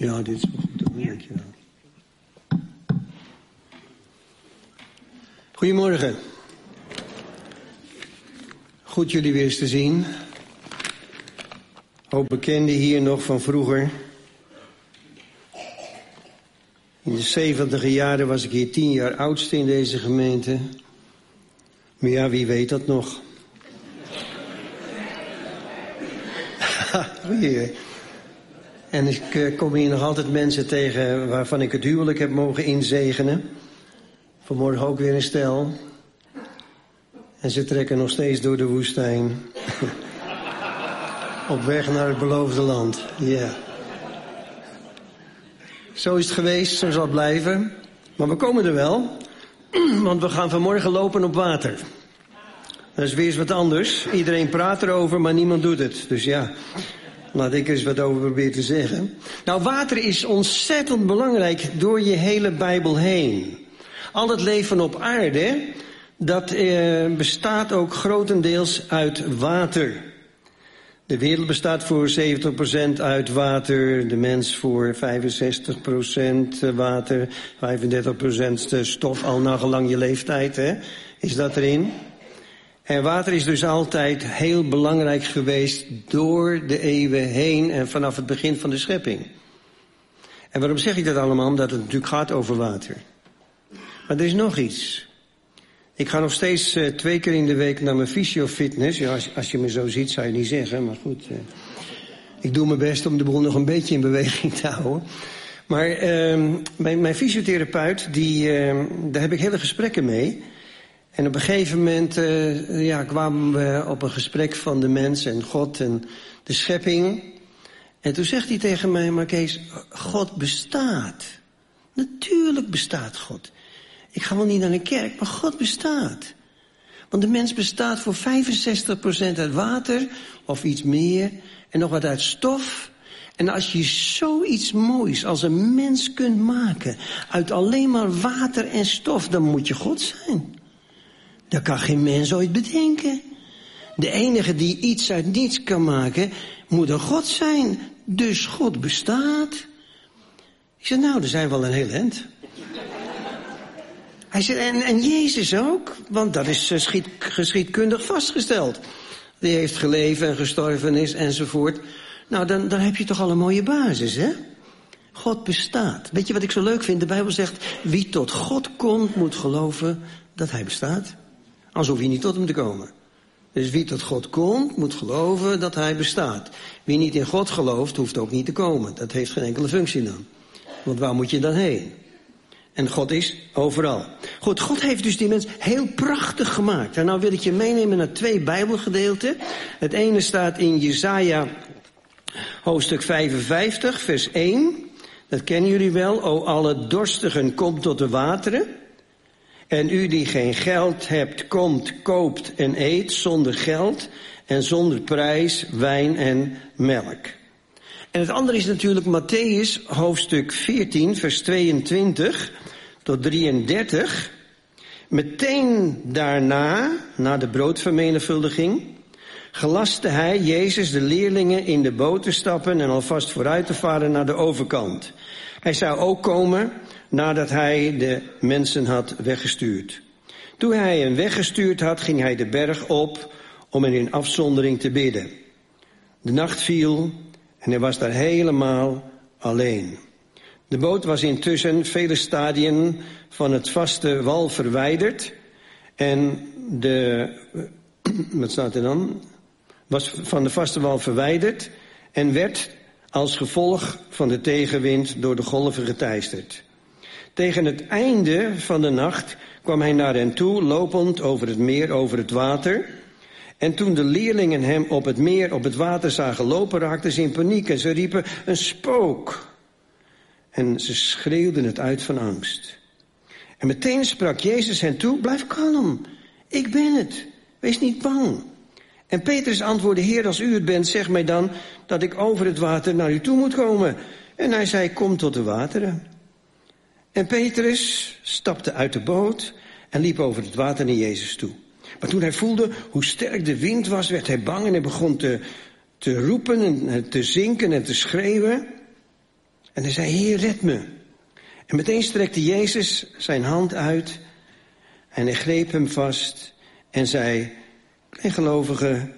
Ja, dit is goed. Dank je wel. Goedemorgen. Goed jullie weer eens te zien. Ook bekenden hier nog van vroeger. In de zeventige jaren was ik hier tien jaar oudste in deze gemeente. Maar ja, wie weet dat nog? En ik eh, kom hier nog altijd mensen tegen waarvan ik het huwelijk heb mogen inzegenen. Vanmorgen ook weer een stel. En ze trekken nog steeds door de woestijn. Op weg naar het beloofde land. Ja. Zo is het geweest, zo zal het blijven. Maar we komen er wel. Want we gaan vanmorgen lopen op water. Dat is weer eens wat anders. Iedereen praat erover, maar niemand doet het. Dus ja, laat ik er eens wat over proberen te zeggen. Nou, water is ontzettend belangrijk door je hele Bijbel heen. Al het leven op aarde, dat eh, bestaat ook grotendeels uit water. De wereld bestaat voor 70% uit water, de mens voor 65% water, 35% stof, al nagelang je leeftijd, hè? is dat erin. En water is dus altijd heel belangrijk geweest door de eeuwen heen en vanaf het begin van de schepping. En waarom zeg ik dat allemaal? Omdat het natuurlijk gaat over water. Maar er is nog iets. Ik ga nog steeds uh, twee keer in de week naar mijn fysiofitness. Ja, als, als, je me zo ziet zou je niet zeggen, maar goed. Uh, ik doe mijn best om de boel nog een beetje in beweging te houden. Maar uh, mijn, mijn, fysiotherapeut, die, ehm, daar heb ik hele gesprekken mee. En op een gegeven moment uh, ja, kwamen we op een gesprek van de mens en God en de schepping. En toen zegt hij tegen mij, maar Kees, God bestaat. Natuurlijk bestaat God. Ik ga wel niet naar een kerk, maar God bestaat. Want de mens bestaat voor 65% uit water of iets meer en nog wat uit stof. En als je zoiets moois als een mens kunt maken uit alleen maar water en stof, dan moet je God zijn. Dat kan geen mens ooit bedenken. De enige die iets uit niets kan maken, moet een God zijn. Dus God bestaat. Ik zeg, nou, er zijn wel een heel eind. Hij zegt, en, en Jezus ook, want dat is geschied, geschiedkundig vastgesteld. Die heeft geleven en gestorven is enzovoort. Nou, dan, dan heb je toch al een mooie basis, hè? God bestaat. Weet je wat ik zo leuk vind? De Bijbel zegt, wie tot God komt, moet geloven dat hij bestaat. Hoef je niet tot hem te komen. Dus wie tot God komt, moet geloven dat hij bestaat. Wie niet in God gelooft, hoeft ook niet te komen. Dat heeft geen enkele functie dan. Want waar moet je dan heen? En God is overal. Goed, God heeft dus die mens heel prachtig gemaakt. En nou wil ik je meenemen naar twee Bijbelgedeelten. Het ene staat in Jesaja hoofdstuk 55, vers 1. Dat kennen jullie wel. O alle dorstigen, kom tot de wateren. En u die geen geld hebt, komt, koopt en eet zonder geld en zonder prijs wijn en melk. En het andere is natuurlijk Matthäus hoofdstuk 14, vers 22 tot 33. Meteen daarna, na de broodvermenigvuldiging, gelaste hij Jezus de leerlingen in de boot te stappen en alvast vooruit te varen naar de overkant. Hij zou ook komen nadat hij de mensen had weggestuurd. Toen hij hen weggestuurd had, ging hij de berg op om hen in afzondering te bidden. De nacht viel en hij was daar helemaal alleen. De boot was intussen vele stadien van het vaste wal verwijderd. En de, wat staat er dan? Was van de vaste wal verwijderd en werd als gevolg van de tegenwind door de golven geteisterd. Tegen het einde van de nacht kwam hij naar hen toe, lopend over het meer, over het water. En toen de leerlingen hem op het meer, op het water zagen lopen, raakten ze in paniek en ze riepen, een spook. En ze schreeuwden het uit van angst. En meteen sprak Jezus hen toe, blijf kalm, ik ben het, wees niet bang. En Petrus antwoordde, Heer, als u het bent, zeg mij dan dat ik over het water naar u toe moet komen. En hij zei, kom tot de wateren. En Petrus stapte uit de boot en liep over het water naar Jezus toe. Maar toen hij voelde hoe sterk de wind was, werd hij bang en hij begon te, te roepen en te zinken en te schreeuwen. En hij zei, Heer, red me. En meteen strekte Jezus zijn hand uit en hij greep hem vast en zei, gelovige,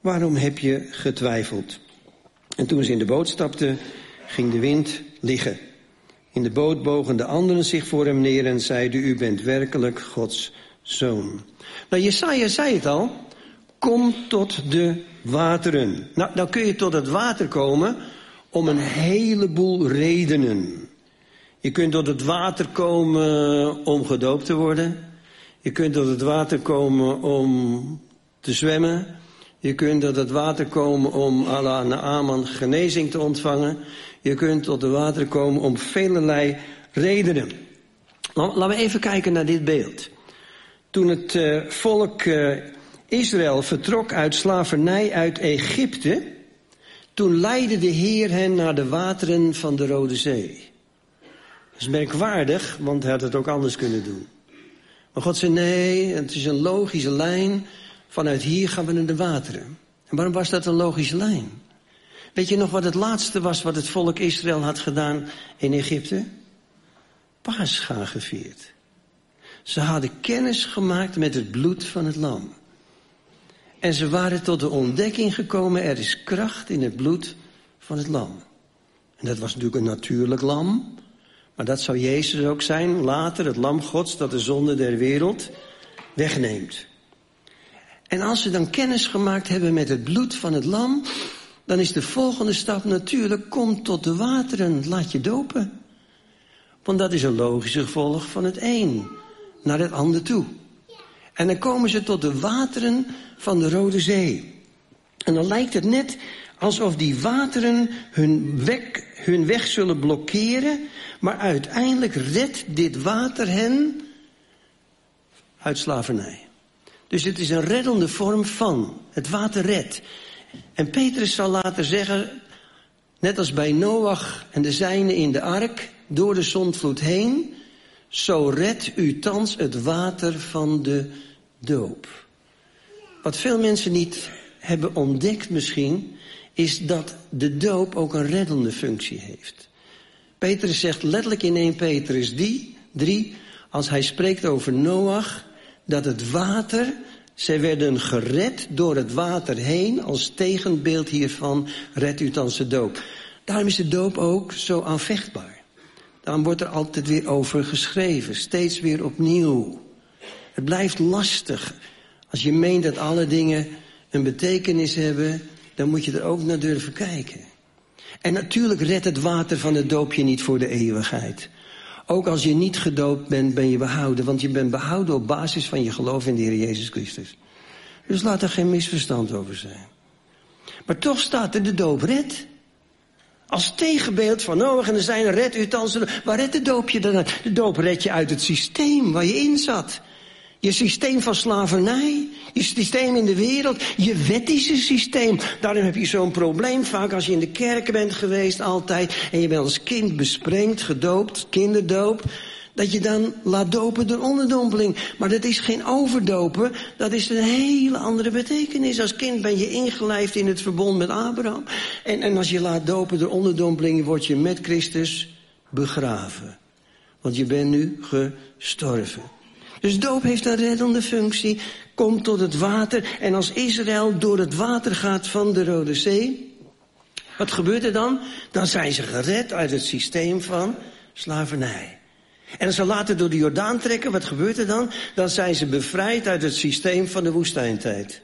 waarom heb je getwijfeld? En toen ze in de boot stapten, ging de wind liggen. In de boot bogen de anderen zich voor hem neer en zeiden, u bent werkelijk Gods zoon. Nou, Jesaja zei het al, kom tot de wateren. Nou, dan kun je tot het water komen om een heleboel redenen. Je kunt tot het water komen om gedoopt te worden. Je kunt tot het water komen om te zwemmen. Je kunt tot het water komen om Allah Naaman genezing te ontvangen. Je kunt tot het water komen om velelei redenen. Laten we even kijken naar dit beeld. Toen het uh, volk uh, Israël vertrok uit slavernij uit Egypte, toen leidde de Heer hen naar de wateren van de Rode Zee. Dat is merkwaardig, want hij had het ook anders kunnen doen. Maar God zei nee, het is een logische lijn. Vanuit hier gaan we naar de wateren. En waarom was dat een logische lijn? Weet je nog wat het laatste was wat het volk Israël had gedaan in Egypte? Pascha gevierd. Ze hadden kennis gemaakt met het bloed van het lam. En ze waren tot de ontdekking gekomen, er is kracht in het bloed van het lam. En dat was natuurlijk een natuurlijk lam. Maar dat zou Jezus ook zijn, later het lam gods dat de zonde der wereld wegneemt. En als ze dan kennis gemaakt hebben met het bloed van het lam, dan is de volgende stap natuurlijk, kom tot de wateren, laat je dopen. Want dat is een logische gevolg van het een naar het ander toe. En dan komen ze tot de wateren van de Rode Zee. En dan lijkt het net alsof die wateren hun weg, hun weg zullen blokkeren, maar uiteindelijk redt dit water hen uit slavernij. Dus het is een reddende vorm van. Het water redt. En Petrus zal later zeggen, net als bij Noach en de zijnen in de ark, door de zondvloed heen, zo redt u thans het water van de doop. Wat veel mensen niet hebben ontdekt misschien, is dat de doop ook een reddende functie heeft. Petrus zegt letterlijk in 1 Petrus die, 3, als hij spreekt over Noach, dat het water, zij werden gered door het water heen, als tegenbeeld hiervan, redt u dan de doop. Daarom is de doop ook zo aanvechtbaar. Daarom wordt er altijd weer over geschreven, steeds weer opnieuw. Het blijft lastig. Als je meent dat alle dingen een betekenis hebben, dan moet je er ook naar durven kijken. En natuurlijk redt het water van het doopje niet voor de eeuwigheid. Ook als je niet gedoopt bent, ben je behouden. Want je bent behouden op basis van je geloof in de Heer Jezus Christus. Dus laat er geen misverstand over zijn. Maar toch staat er de doop red. Als tegenbeeld van Noach en er zijn red u thans. Waar redt de doop je dan De doop red je uit het systeem waar je in zat. Je systeem van slavernij, je systeem in de wereld, je wettische systeem. Daarom heb je zo'n probleem vaak als je in de kerk bent geweest altijd... en je bent als kind besprengd, gedoopt, kinderdoop... dat je dan laat dopen door onderdompeling. Maar dat is geen overdopen, dat is een hele andere betekenis. Als kind ben je ingelijfd in het verbond met Abraham. En, en als je laat dopen door onderdompeling, word je met Christus begraven. Want je bent nu gestorven. Dus doop heeft een reddende functie, komt tot het water. En als Israël door het water gaat van de Rode Zee, wat gebeurt er dan? Dan zijn ze gered uit het systeem van slavernij. En als ze later door de Jordaan trekken, wat gebeurt er dan? Dan zijn ze bevrijd uit het systeem van de woestijntijd.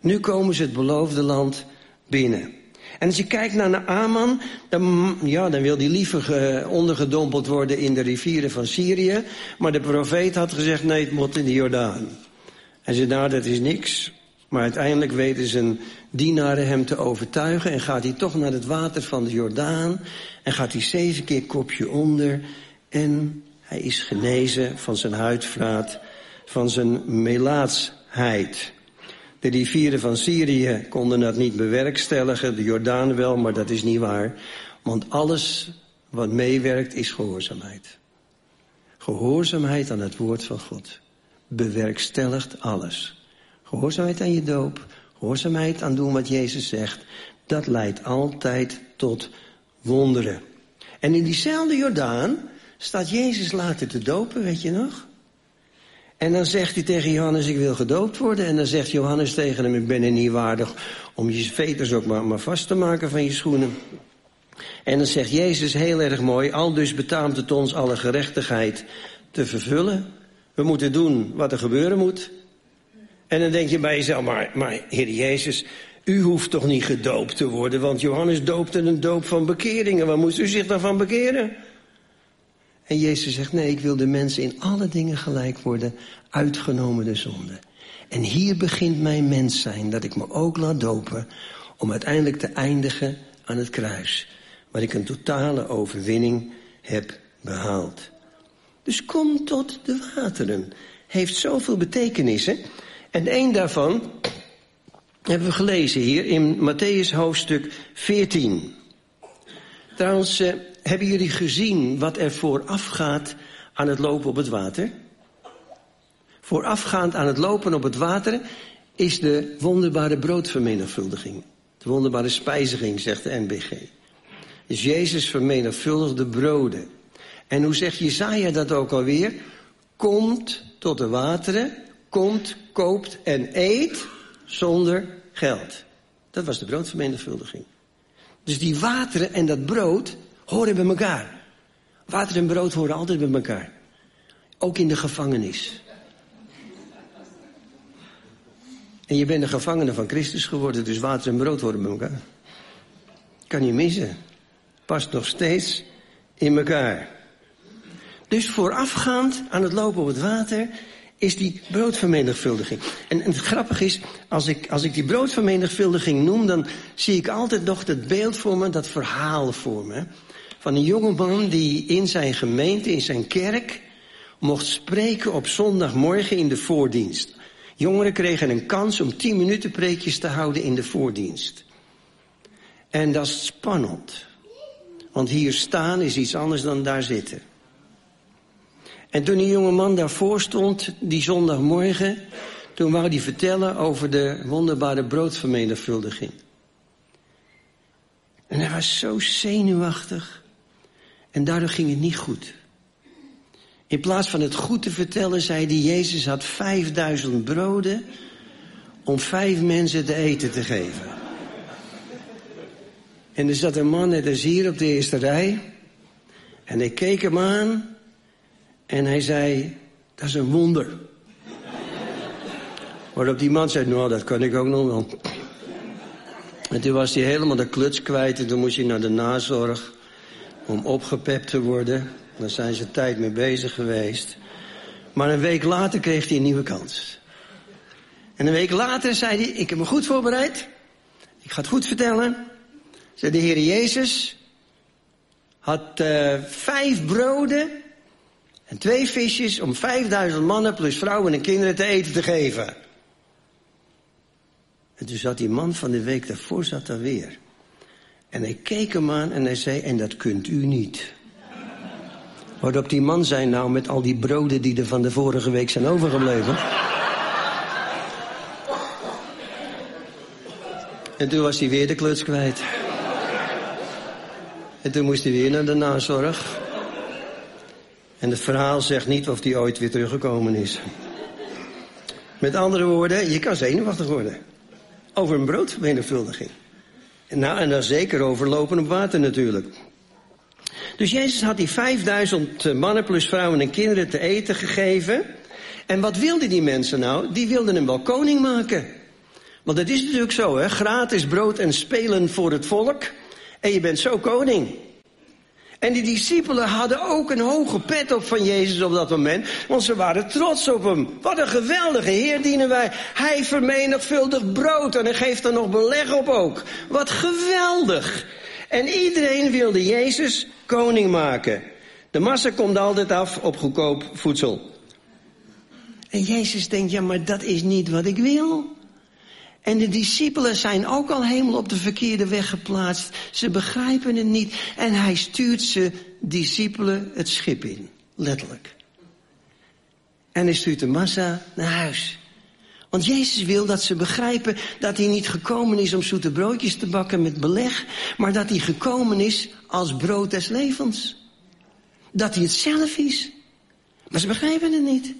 Nu komen ze het beloofde land binnen. En als je kijkt naar Naaman, dan, ja, dan wil hij liever ondergedompeld worden in de rivieren van Syrië. Maar de profeet had gezegd, nee, het moet in de Jordaan. En ze nou, dat is niks. Maar uiteindelijk weten zijn dienaren hem te overtuigen... en gaat hij toch naar het water van de Jordaan... en gaat hij zeven keer kopje onder... en hij is genezen van zijn huidvraat, van zijn melaatsheid. De rivieren van Syrië konden dat niet bewerkstelligen, de Jordaan wel, maar dat is niet waar. Want alles wat meewerkt is gehoorzaamheid. Gehoorzaamheid aan het woord van God bewerkstelligt alles. Gehoorzaamheid aan je doop, gehoorzaamheid aan doen wat Jezus zegt, dat leidt altijd tot wonderen. En in diezelfde Jordaan staat Jezus later te dopen, weet je nog? En dan zegt hij tegen Johannes, ik wil gedoopt worden. En dan zegt Johannes tegen hem, ik ben er niet waardig om je veters ook maar, vast te maken van je schoenen. En dan zegt Jezus heel erg mooi, al dus betaamt het ons alle gerechtigheid te vervullen. We moeten doen wat er gebeuren moet. En dan denk je bij jezelf, maar, maar Heer Jezus, u hoeft toch niet gedoopt te worden, want Johannes doopte een doop van bekeringen. Waar moest u zich dan van bekeren? En Jezus zegt, nee, ik wil de mensen in alle dingen gelijk worden, uitgenomen de zonde. En hier begint mijn mens zijn, dat ik me ook laat dopen, om uiteindelijk te eindigen aan het kruis. Waar ik een totale overwinning heb behaald. Dus kom tot de wateren. Heeft zoveel betekenissen. En één daarvan hebben we gelezen hier in Matthäus hoofdstuk 14. Trouwens, eh, hebben jullie gezien wat er voorafgaat aan het lopen op het water? Voorafgaand aan het lopen op het water is de wonderbare broodvermenigvuldiging. De wonderbare spijziging, zegt de NBG. Dus Jezus vermenigvuldigde broden. En hoe zegt Jezaja dat ook alweer? Komt tot de wateren, komt, koopt en eet zonder geld. Dat was de broodvermenigvuldiging. Dus die wateren en dat brood horen bij elkaar. Water en brood horen altijd bij elkaar. Ook in de gevangenis. En je bent een gevangene van Christus geworden, dus water en brood horen bij elkaar. Kan je missen. Past nog steeds in elkaar. Dus voorafgaand aan het lopen op het water is die broodvermenigvuldiging. En, en het grappige is, als ik, als ik die broodvermenigvuldiging noem, dan zie ik altijd nog dat beeld voor me, dat verhaal voor me. Van een jongeman die in zijn gemeente, in zijn kerk, mocht spreken op zondagmorgen in de voordienst. Jongeren kregen een kans om tien minuten preekjes te houden in de voordienst. En dat is spannend. Want hier staan is iets anders dan daar zitten. En toen die jonge man daarvoor stond, die zondagmorgen, toen wou hij vertellen over de wonderbare broodvermenigvuldiging. En hij was zo zenuwachtig. En daardoor ging het niet goed. In plaats van het goed te vertellen, zei hij, Jezus had vijfduizend broden om vijf mensen te eten te geven. En er zat een man net als hier op de eerste rij. En ik keek hem aan. En hij zei, dat is een wonder. Waarop die man zei, nou, dat kan ik ook nog wel. En toen was hij helemaal de kluts kwijt en toen moest hij naar de nazorg om opgepept te worden. Daar zijn ze tijd mee bezig geweest. Maar een week later kreeg hij een nieuwe kans. En een week later zei hij, ik heb me goed voorbereid. Ik ga het goed vertellen. Zei de Heer Jezus had uh, vijf broden en twee visjes om vijfduizend mannen plus vrouwen en kinderen te eten te geven. En toen zat die man van de week daarvoor zat daar weer. En hij keek hem aan en hij zei, en dat kunt u niet. Waarop die man zei, nou met al die broden die er van de vorige week zijn overgebleven. en toen was hij weer de kluts kwijt. En toen moest hij weer naar de nazorg. En het verhaal zegt niet of die ooit weer teruggekomen is. Met andere woorden, je kan zenuwachtig worden. Over een broodvermenigvuldiging. Nou, en dan zeker over lopen op water natuurlijk. Dus Jezus had die 5000 mannen plus vrouwen en kinderen te eten gegeven. En wat wilden die mensen nou? Die wilden hem wel koning maken. Want het is natuurlijk zo, hè? Gratis brood en spelen voor het volk. En je bent zo koning. En die discipelen hadden ook een hoge pet op van Jezus op dat moment. Want ze waren trots op hem. Wat een geweldige Heer dienen wij. Hij vermenigvuldigt brood en hij geeft er nog beleg op ook. Wat geweldig. En iedereen wilde Jezus koning maken. De massa komt altijd af op goedkoop voedsel. En Jezus denkt, ja maar dat is niet wat ik wil. En de discipelen zijn ook al helemaal op de verkeerde weg geplaatst. Ze begrijpen het niet. En hij stuurt ze discipelen het schip in. Letterlijk. En hij stuurt de massa naar huis. Want Jezus wil dat ze begrijpen dat hij niet gekomen is om zoete broodjes te bakken met beleg, maar dat hij gekomen is als brood des levens. Dat hij het zelf is. Maar ze begrijpen het niet.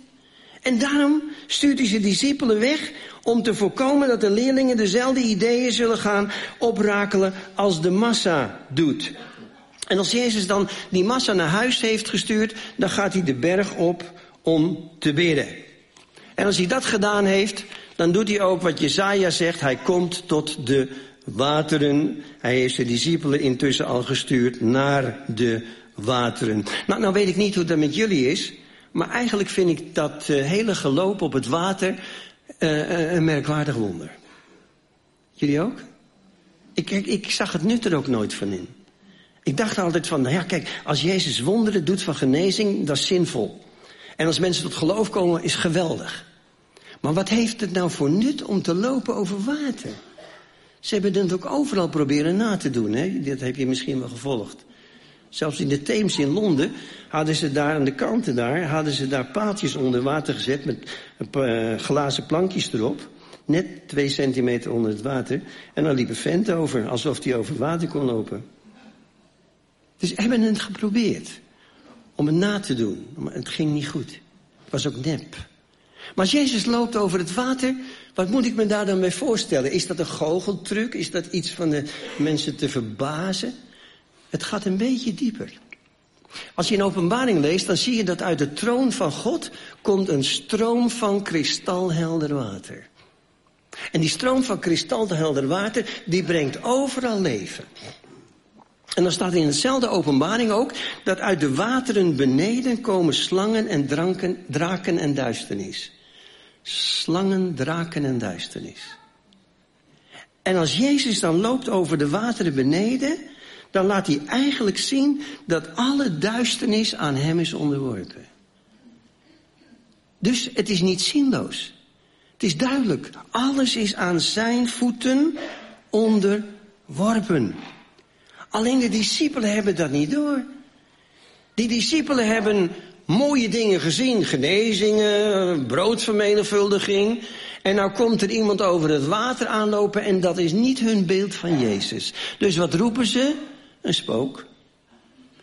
En daarom stuurt hij zijn discipelen weg om te voorkomen dat de leerlingen dezelfde ideeën zullen gaan oprakelen als de massa doet. En als Jezus dan die massa naar huis heeft gestuurd, dan gaat hij de berg op om te bidden. En als hij dat gedaan heeft, dan doet hij ook wat Jezaja zegt. Hij komt tot de wateren. Hij heeft zijn discipelen intussen al gestuurd naar de wateren. Nou, nou weet ik niet hoe dat met jullie is. Maar eigenlijk vind ik dat uh, hele geloop op het water uh, een merkwaardig wonder. Jullie ook? Ik, ik, ik zag het nut er ook nooit van in. Ik dacht altijd van, nou ja, kijk, als Jezus wonderen doet van genezing, dat is zinvol. En als mensen tot geloof komen, is geweldig. Maar wat heeft het nou voor nut om te lopen over water? Ze hebben het ook overal proberen na te doen, hè? Dat heb je misschien wel gevolgd. Zelfs in de Theems in Londen hadden ze daar aan de kanten daar, hadden ze daar paaltjes onder water gezet met uh, glazen plankjes erop. Net twee centimeter onder het water. En dan liep een vent over, alsof hij over water kon lopen. Dus hebben het geprobeerd om het na te doen. Maar het ging niet goed. Het was ook nep. Maar als Jezus loopt over het water, wat moet ik me daar dan bij voorstellen? Is dat een goocheltruc? Is dat iets van de mensen te verbazen? Het gaat een beetje dieper. Als je in openbaring leest, dan zie je dat uit de troon van God komt een stroom van kristalhelder water. En die stroom van kristalhelder water, die brengt overal leven. En dan staat in hetzelfde openbaring ook dat uit de wateren beneden komen slangen en dranken, draken en duisternis. Slangen, draken en duisternis. En als Jezus dan loopt over de wateren beneden, dan laat hij eigenlijk zien dat alle duisternis aan hem is onderworpen. Dus het is niet zinloos. Het is duidelijk. Alles is aan zijn voeten onderworpen. Alleen de discipelen hebben dat niet door. Die discipelen hebben mooie dingen gezien. Genezingen, broodvermenigvuldiging. En nou komt er iemand over het water aanlopen en dat is niet hun beeld van Jezus. Dus wat roepen ze? Een spook.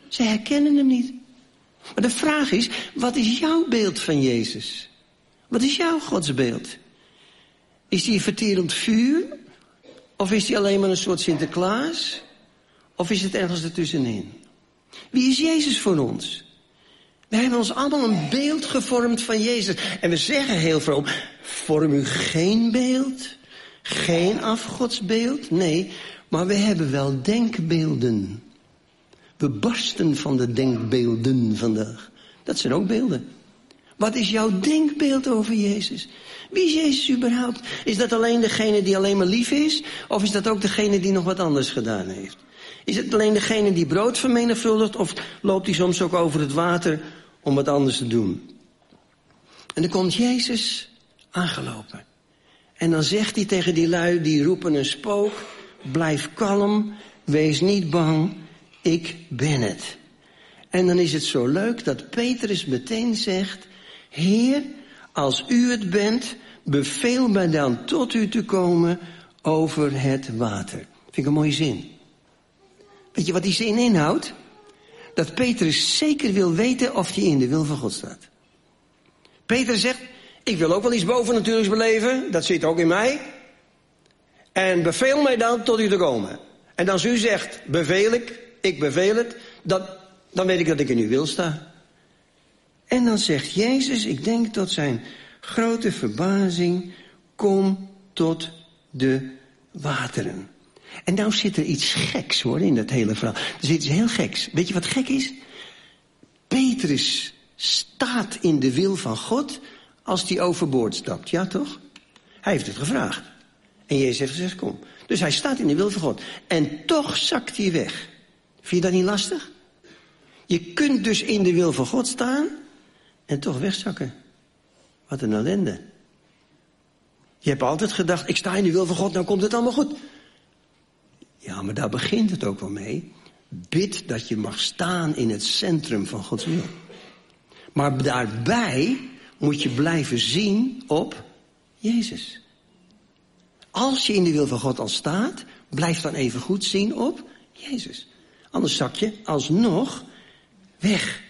Ze herkennen hem niet. Maar de vraag is, wat is jouw beeld van Jezus? Wat is jouw godsbeeld? Is hij verterend vuur? Of is hij alleen maar een soort Sinterklaas? Of is het ergens ertussenin? Wie is Jezus voor ons? We hebben ons allemaal een beeld gevormd van Jezus. En we zeggen heel vroom, vorm u geen beeld, geen afgodsbeeld. Nee, maar we hebben wel denkbeelden. We barsten van de denkbeelden vandaag. Dat zijn ook beelden. Wat is jouw denkbeeld over Jezus? Wie is Jezus überhaupt? Is dat alleen degene die alleen maar lief is? Of is dat ook degene die nog wat anders gedaan heeft? Is het alleen degene die brood vermenigvuldigt? Of loopt hij soms ook over het water om wat anders te doen? En dan komt Jezus aangelopen. En dan zegt hij tegen die lui, die roepen een spook. Blijf kalm, wees niet bang, ik ben het. En dan is het zo leuk dat Petrus meteen zegt... Heer, als u het bent, beveel mij dan tot u te komen over het water. Vind ik een mooie zin. Weet je wat die zin inhoudt? Dat Petrus zeker wil weten of hij in de wil van God staat. Petrus zegt, ik wil ook wel iets bovennatuurlijks beleven, dat zit ook in mij. En beveel mij dan tot u te komen. En als u zegt, beveel ik, ik beveel het, dan, dan weet ik dat ik in uw wil sta. En dan zegt Jezus, ik denk tot zijn grote verbazing, kom tot de wateren. En nou zit er iets geks hoor in dat hele verhaal. Er zit iets heel geks. Weet je wat gek is? Petrus staat in de wil van God als hij overboord stapt. Ja toch? Hij heeft het gevraagd. En Jezus heeft gezegd kom. Dus hij staat in de wil van God. En toch zakt hij weg. Vind je dat niet lastig? Je kunt dus in de wil van God staan en toch wegzakken. Wat een ellende. Je hebt altijd gedacht, ik sta in de wil van God, nou komt het allemaal goed. Ja, maar daar begint het ook wel mee. Bid dat je mag staan in het centrum van Gods wil. Maar daarbij moet je blijven zien op Jezus. Als je in de wil van God al staat, blijf dan even goed zien op Jezus. Anders zak je alsnog weg.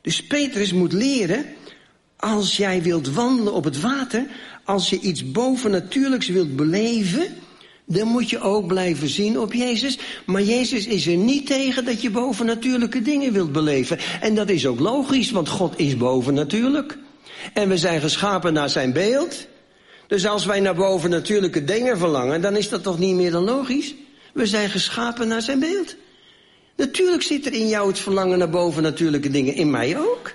Dus Petrus moet leren, als jij wilt wandelen op het water, als je iets bovennatuurlijks wilt beleven, dan moet je ook blijven zien op Jezus. Maar Jezus is er niet tegen dat je bovennatuurlijke dingen wilt beleven. En dat is ook logisch, want God is bovennatuurlijk. En we zijn geschapen naar zijn beeld. Dus als wij naar bovennatuurlijke dingen verlangen, dan is dat toch niet meer dan logisch? We zijn geschapen naar zijn beeld. Natuurlijk zit er in jou het verlangen naar bovennatuurlijke dingen, in mij ook.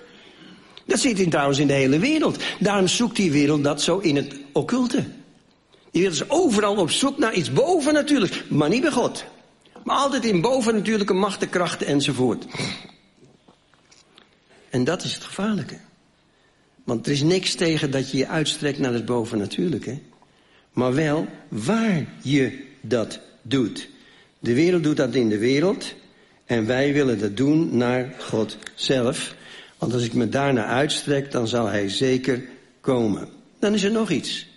Dat zit in, trouwens in de hele wereld. Daarom zoekt die wereld dat zo in het occulte. Die wereld is overal op zoek naar iets bovennatuurlijks, maar niet bij God. Maar altijd in bovennatuurlijke machten, krachten enzovoort. En dat is het gevaarlijke. Want er is niks tegen dat je je uitstrekt naar het bovennatuurlijke. Maar wel waar je dat doet. De wereld doet dat in de wereld. En wij willen dat doen naar God zelf. Want als ik me daarna uitstrek, dan zal hij zeker komen. Dan is er nog iets.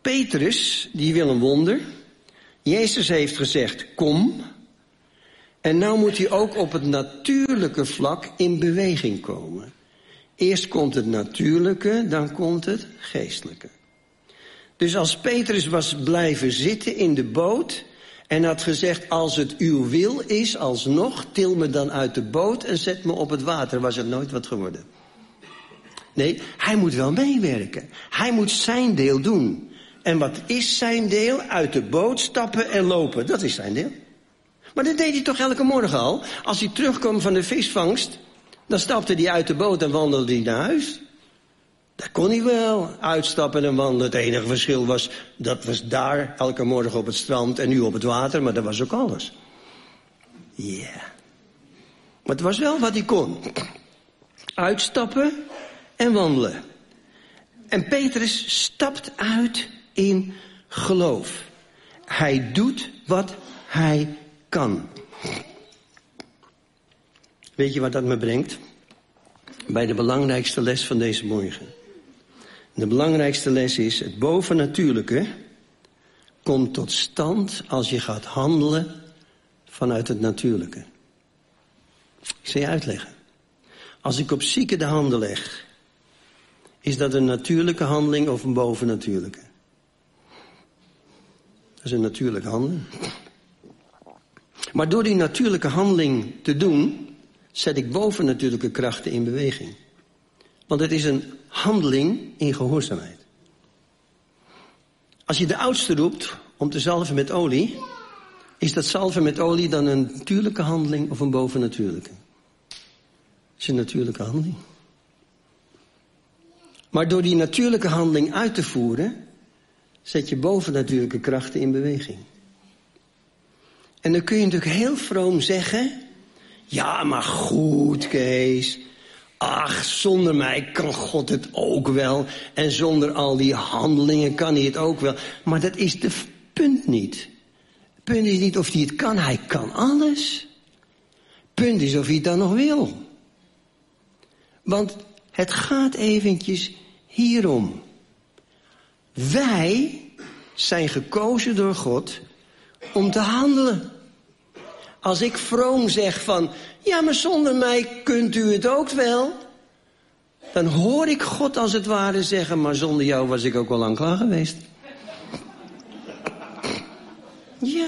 Petrus, die wil een wonder. Jezus heeft gezegd, kom. En nou moet hij ook op het natuurlijke vlak in beweging komen. Eerst komt het natuurlijke, dan komt het geestelijke. Dus als Petrus was blijven zitten in de boot en had gezegd, als het uw wil is, alsnog, til me dan uit de boot en zet me op het water, was het nooit wat geworden. Nee, hij moet wel meewerken. Hij moet zijn deel doen. En wat is zijn deel? Uit de boot stappen en lopen. Dat is zijn deel. Maar dat deed hij toch elke morgen al? Als hij terugkwam van de visvangst, dan stapte hij uit de boot en wandelde hij naar huis. Dat kon hij wel, uitstappen en wandelen. Het enige verschil was, dat was daar elke morgen op het strand en nu op het water, maar dat was ook alles. Ja. Maar het was wel wat hij kon. Uitstappen en wandelen. En Petrus stapt uit in geloof. Hij doet wat hij kan. Weet je wat dat me brengt? Bij de belangrijkste les van deze morgen. De belangrijkste les is, het bovennatuurlijke komt tot stand als je gaat handelen vanuit het natuurlijke. Ik zal je uitleggen. Als ik op zieken de handen leg, is dat een natuurlijke handeling of een bovennatuurlijke? Dat is een natuurlijke handeling. Maar door die natuurlijke handeling te doen, zet ik bovennatuurlijke krachten in beweging. Want het is een handeling in gehoorzaamheid. Als je de oudste roept om te zalven met olie, is dat zalven met olie dan een natuurlijke handeling of een bovennatuurlijke? Het is een natuurlijke handeling. Maar door die natuurlijke handeling uit te voeren, zet je bovennatuurlijke krachten in beweging. En dan kun je natuurlijk heel vroom zeggen, ja maar goed Kees, ach zonder mij kan God het ook wel en zonder al die handelingen kan hij het ook wel. Maar dat is de punt niet. Punt is niet of hij het kan, hij kan alles. Punt is of hij het dan nog wil. Want het gaat eventjes hierom. Wij zijn gekozen door God om te handelen. Als ik vroom zeg van, ja maar zonder mij kunt u het ook wel. Dan hoor ik God als het ware zeggen, maar zonder jou was ik ook al lang klaar geweest. Ja,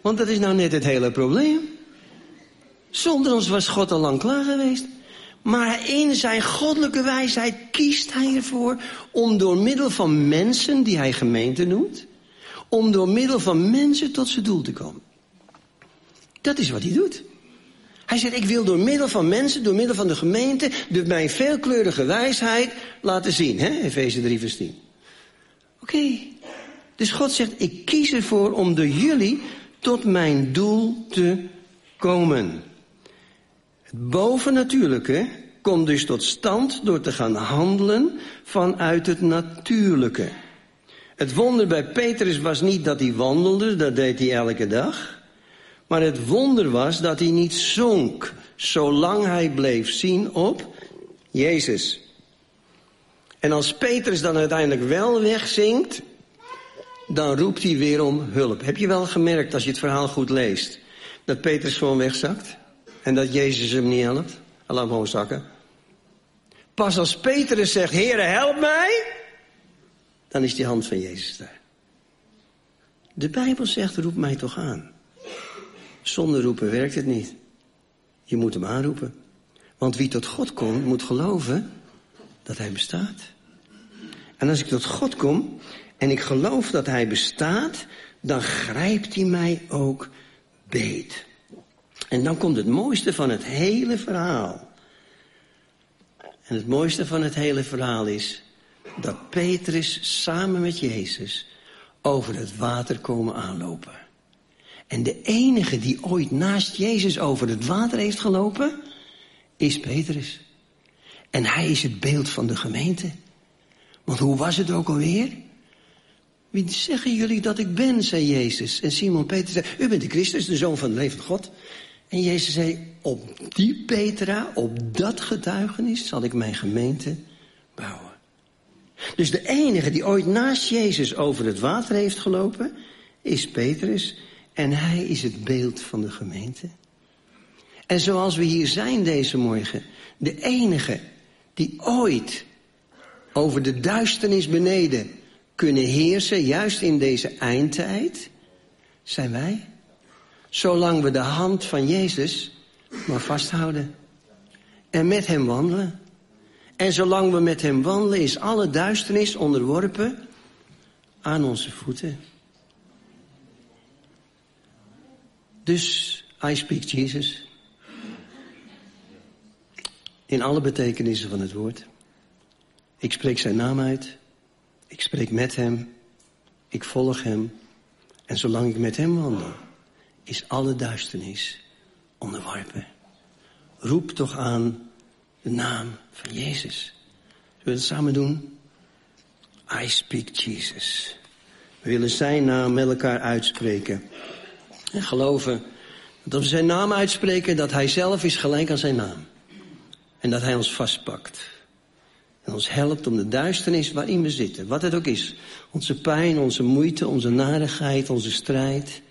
want dat is nou net het hele probleem. Zonder ons was God al lang klaar geweest. Maar in zijn goddelijke wijsheid kiest hij ervoor om door middel van mensen, die hij gemeente noemt, om door middel van mensen tot zijn doel te komen. Dat is wat hij doet. Hij zegt, ik wil door middel van mensen, door middel van de gemeente, door mijn veelkleurige wijsheid laten zien. Efeze 3 vers 10. Oké. Dus God zegt, ik kies ervoor om door jullie tot mijn doel te komen. Het bovennatuurlijke komt dus tot stand door te gaan handelen vanuit het natuurlijke. Het wonder bij Petrus was niet dat hij wandelde, dat deed hij elke dag. Maar het wonder was dat hij niet zonk, zolang hij bleef zien op Jezus. En als Petrus dan uiteindelijk wel wegzinkt, dan roept hij weer om hulp. Heb je wel gemerkt als je het verhaal goed leest, dat Petrus gewoon wegzakt? En dat Jezus hem niet helpt? Hij laat hem gewoon zakken. Pas als Petrus zegt, Heere, help mij, dan is die hand van Jezus daar. De Bijbel zegt, roep mij toch aan. Zonder roepen werkt het niet. Je moet hem aanroepen. Want wie tot God komt, moet geloven dat hij bestaat. En als ik tot God kom en ik geloof dat hij bestaat, dan grijpt hij mij ook beet. En dan komt het mooiste van het hele verhaal. En het mooiste van het hele verhaal is dat Petrus samen met Jezus over het water komen aanlopen. En de enige die ooit naast Jezus over het water heeft gelopen, is Petrus. En hij is het beeld van de gemeente. Want hoe was het ook alweer? Wie zeggen jullie dat ik ben, zei Jezus. En Simon Peter zei, u bent de Christus, de Zoon van de levende God. En Jezus zei, op die Petra, op dat getuigenis zal ik mijn gemeente bouwen. Dus de enige die ooit naast Jezus over het water heeft gelopen, is Petrus. En hij is het beeld van de gemeente. En zoals we hier zijn deze morgen, de enige die ooit over de duisternis beneden kunnen heersen, juist in deze eindtijd, zijn wij. Zolang we de hand van Jezus maar vasthouden en met hem wandelen. En zolang we met hem wandelen, is alle duisternis onderworpen aan onze voeten. Dus, I speak Jesus. In alle betekenissen van het woord. Ik spreek zijn naam uit. Ik spreek met hem. Ik volg hem. En zolang ik met hem wandel, is alle duisternis onderworpen. Roep toch aan de naam van Jezus. Zullen we het samen doen? I speak Jesus. We willen zijn naam met elkaar uitspreken. En geloven dat als we zijn naam uitspreken, dat hij zelf is gelijk aan zijn naam. En dat hij ons vastpakt. En ons helpt om de duisternis waarin we zitten, wat het ook is. Onze pijn, onze moeite, onze narigheid, onze strijd.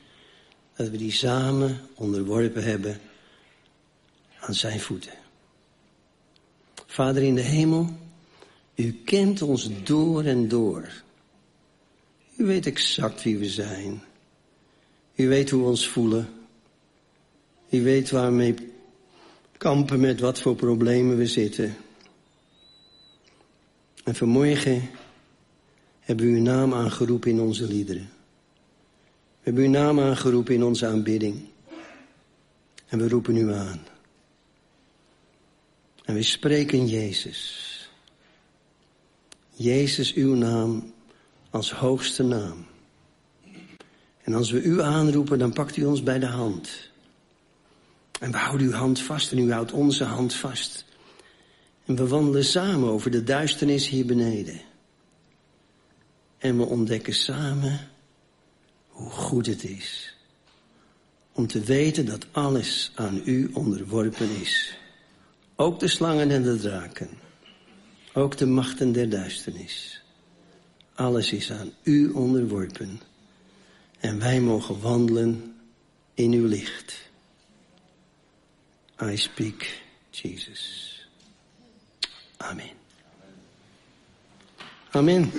Dat we die samen onderworpen hebben aan zijn voeten. Vader in de hemel, u kent ons door en door. U weet exact wie we zijn. U weet hoe we ons voelen. U weet waarmee kampen met wat voor problemen we zitten. En vanmorgen hebben we uw naam aangeroepen in onze liederen. We hebben uw naam aangeroepen in onze aanbidding. En we roepen u aan. En we spreken Jezus. Jezus, uw naam als hoogste naam. En als we u aanroepen, dan pakt u ons bij de hand. En we houden uw hand vast en u houdt onze hand vast. En we wandelen samen over de duisternis hier beneden. En we ontdekken samen hoe goed het is. Om te weten dat alles aan u onderworpen is. Ook de slangen en de draken. Ook de machten der duisternis. Alles is aan u onderworpen. En wij mogen wandelen in uw licht. I speak Jesus. Amen. Amen.